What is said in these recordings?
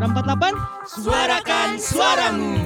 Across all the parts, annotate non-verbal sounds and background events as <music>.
Suara 48 Suarakan suaramu.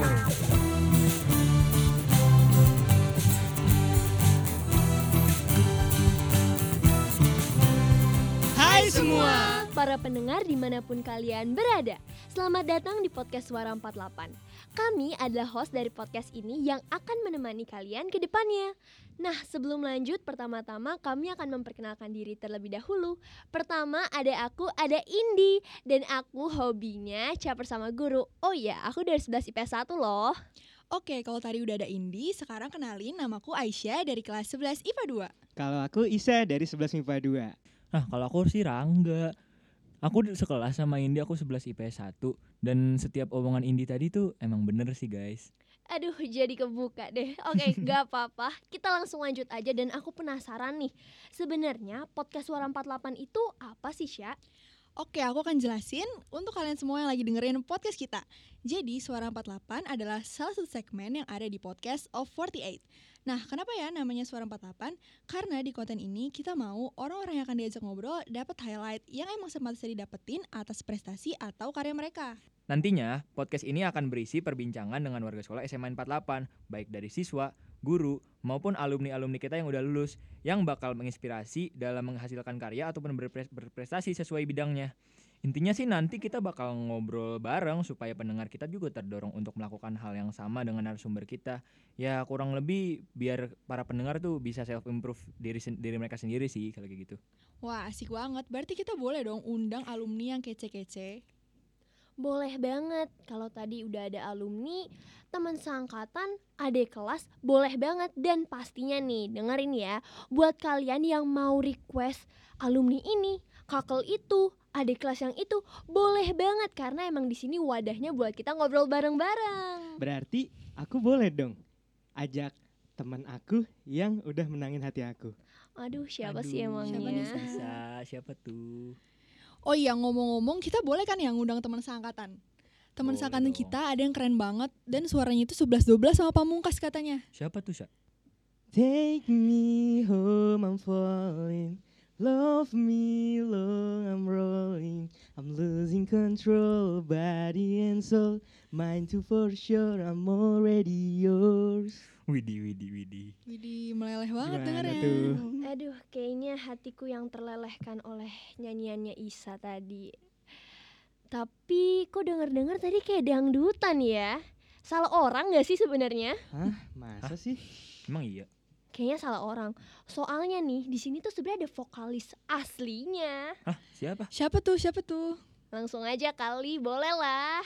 Hai semua Para pendengar di mana pun kalian berada Selamat datang di podcast Suara 48 Kami adalah host dari podcast ini yang akan menemani kalian ke depannya. Nah sebelum lanjut pertama-tama kami akan memperkenalkan diri terlebih dahulu. Pertama ada aku, ada Indi. Dan aku hobinya caper sama guru. Oh iya aku dari 11 IPS 1 loh. Oke, kalau tadi udah ada Indi, sekarang kenalin namaku Aisyah dari kelas 11 IPA 2. Kalau aku Isa dari 11 MIPA 2 Nah, kalau aku sih Rangga. Aku di- sekelas sama Indi, aku 11 IPS 1 dan setiap omongan Indi tadi tuh emang bener sih, guys. Aduh jadi kebuka deh Oke <laughs> gak apa-apa Kita langsung lanjut aja dan aku penasaran nih Sebenarnya podcast Suara 48 itu apa sih Sya? Oke, aku akan jelasin untuk kalian semua yang lagi dengerin podcast kita. Jadi, Suara 48 adalah salah satu segmen yang ada di podcast of 48. Nah, kenapa ya namanya Suara 48? Karena di konten ini kita mau orang-orang yang akan diajak ngobrol dapat highlight yang emang sepantasnya didapetin atas prestasi atau karya mereka. Nantinya, podcast ini akan berisi perbincangan dengan warga sekolah SMA 48, baik dari siswa, guru, maupun alumni-alumni kita yang udah lulus, yang bakal menginspirasi dalam menghasilkan karya ataupun berpres- berprestasi sesuai bidangnya. Intinya sih nanti kita bakal ngobrol bareng supaya pendengar kita juga terdorong untuk melakukan hal yang sama dengan narasumber kita. Ya kurang lebih biar para pendengar tuh bisa self improve diri sen- diri mereka sendiri sih kalau kayak gitu. Wah, asik banget. Berarti kita boleh dong undang alumni yang kece-kece. Boleh banget Kalau tadi udah ada alumni Teman seangkatan Adik kelas Boleh banget Dan pastinya nih Dengerin ya Buat kalian yang mau request Alumni ini Kakel itu Adik kelas yang itu Boleh banget Karena emang di sini wadahnya buat kita ngobrol bareng-bareng. Berarti aku boleh dong Ajak teman aku yang udah menangin hati aku. Aduh siapa sih Aduh, emangnya? siapa nih, Bisa, siapa tuh? Oh iya ngomong-ngomong kita boleh kan yang ngundang teman seangkatan? Teman Boleh seangkatan kita ada yang keren banget Dan suaranya itu 11-12 sama pamungkas katanya. Siapa tuh, Sa? Take me home I'm falling Love me long I'm rolling I'm losing control body and soul Mind too for sure I'm already yours Widi, Widi, Widi. Widih meleleh banget tuh? Aduh, kayaknya hatiku yang terlelehkan oleh nyanyiannya Isa tadi. Tapi kok denger-dengar tadi kayak dangdutan ya? Salah orang gak sih sebenarnya? Hah? Masa sih? Emang iya? Kayaknya salah orang. Soalnya nih, di sini tuh sebenarnya ada vokalis aslinya. Hah, siapa? Siapa tuh siapa tuh Langsung aja kali, boleh lah.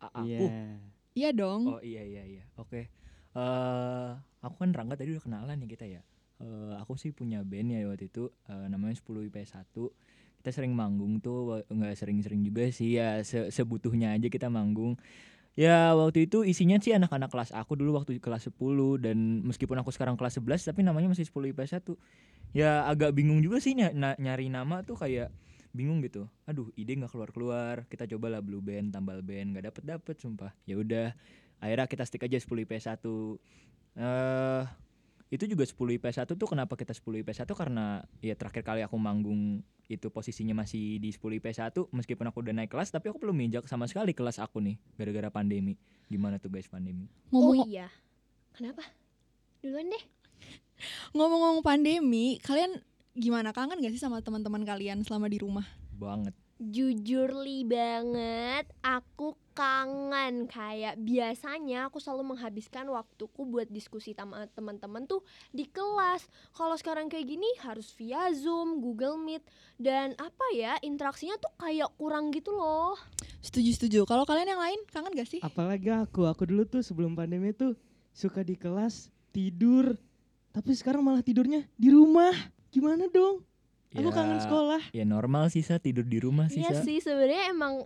A- aku. Iya Iya dong Oh iya iya iya. Oke. Eh, aku kan Rangga tadi udah kenalan nih kita ya. Eh, aku sih punya band ya waktu itu eh, namanya 10 IPS 1. Kita sering manggung tuh nggak sering-sering juga sih ya se- sebutuhnya aja kita manggung. Ya waktu itu isinya sih anak-anak kelas aku dulu waktu kelas 10 dan meskipun aku sekarang kelas 11 tapi namanya masih 10 IPS 1. Ya agak bingung juga sih ny- nyari nama tuh kayak bingung gitu. Aduh, ide nggak keluar-keluar. Kita cobalah blue band, tambal band, nggak dapet-dapet sumpah. Ya udah, akhirnya kita stick aja 10 IPS 1. Eh itu juga 10 IPS 1 tuh kenapa kita 10 IPS 1 karena ya terakhir kali aku manggung itu posisinya masih di 10 IPS 1 meskipun aku udah naik kelas tapi aku belum injak sama sekali kelas aku nih gara-gara pandemi. Gimana tuh guys pandemi? Ngomong Oh iya. Kenapa? Duluan deh. <laughs> ngomong-ngomong pandemi Kalian gimana kangen gak sih sama teman-teman kalian selama di rumah Banget. Jujur li banget, aku kangen kayak biasanya aku selalu menghabiskan waktuku buat diskusi sama teman-teman tuh di kelas. Kalau sekarang kayak gini harus via Zoom, Google Meet dan apa ya interaksinya tuh kayak kurang gitu loh. Setuju-setuju Kalau kalian yang lain kangen gak sih? Apalagi aku, aku dulu tuh sebelum pandemi tuh suka di kelas tidur, tapi sekarang malah tidurnya di rumah. Gimana dong? Aku Ya, kangen sekolah. Ya normal sih Sa, tidur di rumah sih Iya sih sebenarnya emang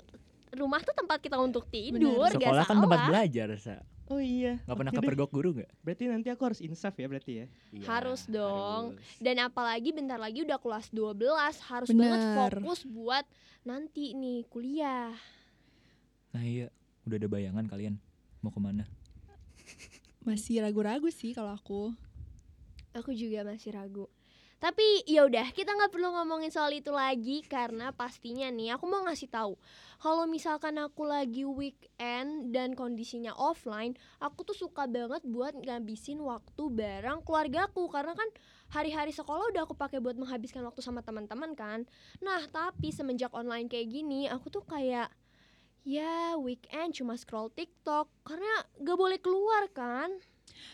rumah tuh tempat kita untuk tidur, gak Sekolah kan tempat belajar Sa. Oh iya. Nggak pernah deh. kepergok guru nggak? Berarti nanti aku harus insaf ya berarti ya. Iya, Harus dong. harus. Dan apalagi bentar lagi udah kelas 12 harus Bener. banget fokus buat nanti nih kuliah. Nah iya, udah ada bayangan kalian mau ke mana? Masih ragu-ragu sih kalau aku Aku juga masih ragu. Tapi ya udah, kita nggak perlu ngomongin soal itu lagi karena pastinya nih aku mau ngasih tahu. Kalau misalkan aku lagi weekend dan kondisinya offline, aku tuh suka banget buat ngabisin waktu bareng keluargaku karena kan hari-hari sekolah udah aku pakai buat menghabiskan waktu sama teman-teman kan. Nah, tapi semenjak online kayak gini, aku tuh kayak ya weekend cuma scroll TikTok karena gak boleh keluar kan.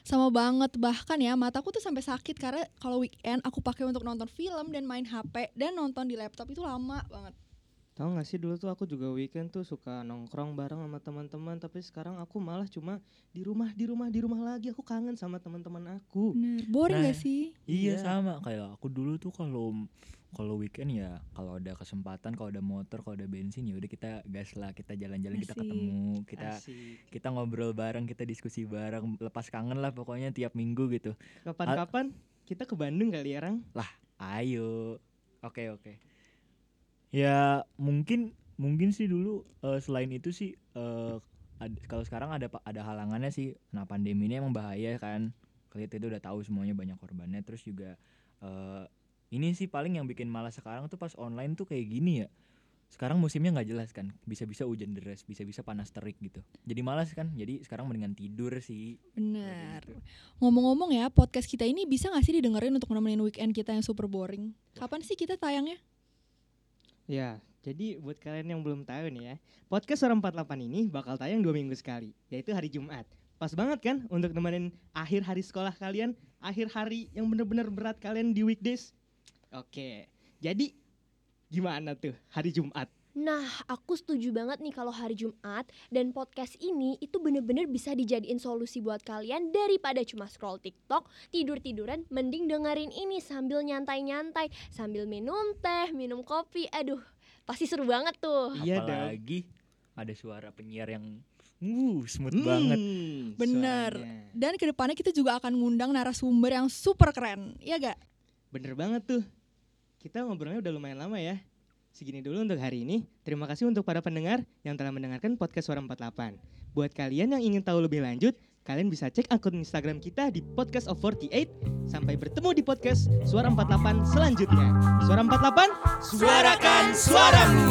Sama banget bahkan ya mataku tuh sampai sakit karena kalau weekend aku pakai untuk nonton film dan main HP dan nonton di laptop itu lama banget. Tahu gak sih dulu tuh aku juga weekend tuh suka nongkrong bareng sama teman-teman tapi sekarang aku malah cuma di rumah di rumah di rumah lagi aku kangen sama teman-teman aku. Bener, boring Nah, gak sih? Iya Iya. sama kayak aku dulu tuh kalau kalau weekend ya kalau ada kesempatan kalau ada motor kalau ada bensin ya udah kita gas lah kita jalan-jalan kita ketemu kita Asik. kita ngobrol bareng kita diskusi bareng lepas kangen lah pokoknya tiap minggu gitu. Kapan-kapan kita ke Bandung kali ya, Rang? ayo. Oke oke. Ya mungkin mungkin sih dulu eh, selain itu sih ad- kalau sekarang ada ada halangannya sih. Nah pandemi ini emang bahaya kan. Kalian itu udah tahu semuanya banyak korbannya. Terus juga eh, ini sih paling yang bikin malas sekarang tuh pas online tuh kayak gini ya sekarang musimnya nggak jelas kan bisa-bisa hujan deras bisa-bisa panas terik gitu jadi malas kan jadi sekarang mendingan tidur sih Bener. gitu. Ngomong-ngomong ya, podcast kita ini bisa gak sih didengerin untuk nemenin weekend kita yang super boring? Kapan sih kita tayangnya? Ya, jadi buat kalian yang belum tahu nih ya, podcast Suara 48 ini bakal tayang dua minggu sekali, yaitu hari Jumat. Pas banget kan untuk nemenin akhir hari sekolah kalian, akhir hari yang bener-bener berat kalian di weekdays. Oke, jadi gimana tuh hari Jumat? Nah, aku setuju banget nih kalau hari Jumat dan podcast ini itu bener-bener bisa dijadiin solusi buat kalian daripada cuma scroll TikTok, tidur-tiduran, mending dengerin ini sambil nyantai-nyantai, sambil minum teh, minum kopi. Aduh, pasti seru banget tuh. Iya apalagi ada suara penyiar yang uh smooth banget Hmm, Bener. suaranya. Dan ke depannya kita juga akan ngundang narasumber yang super keren, ya gak? Bener banget tuh. Kita ngobrolnya udah lumayan lama ya. Segini dulu untuk hari ini. Terima kasih untuk para pendengar yang telah mendengarkan podcast Suara 48. Buat kalian yang ingin tahu lebih lanjut, kalian bisa cek akun Instagram kita di Podcast of 48. Sampai bertemu di podcast Suara 48 selanjutnya. Suara 48, Suarakan suaramu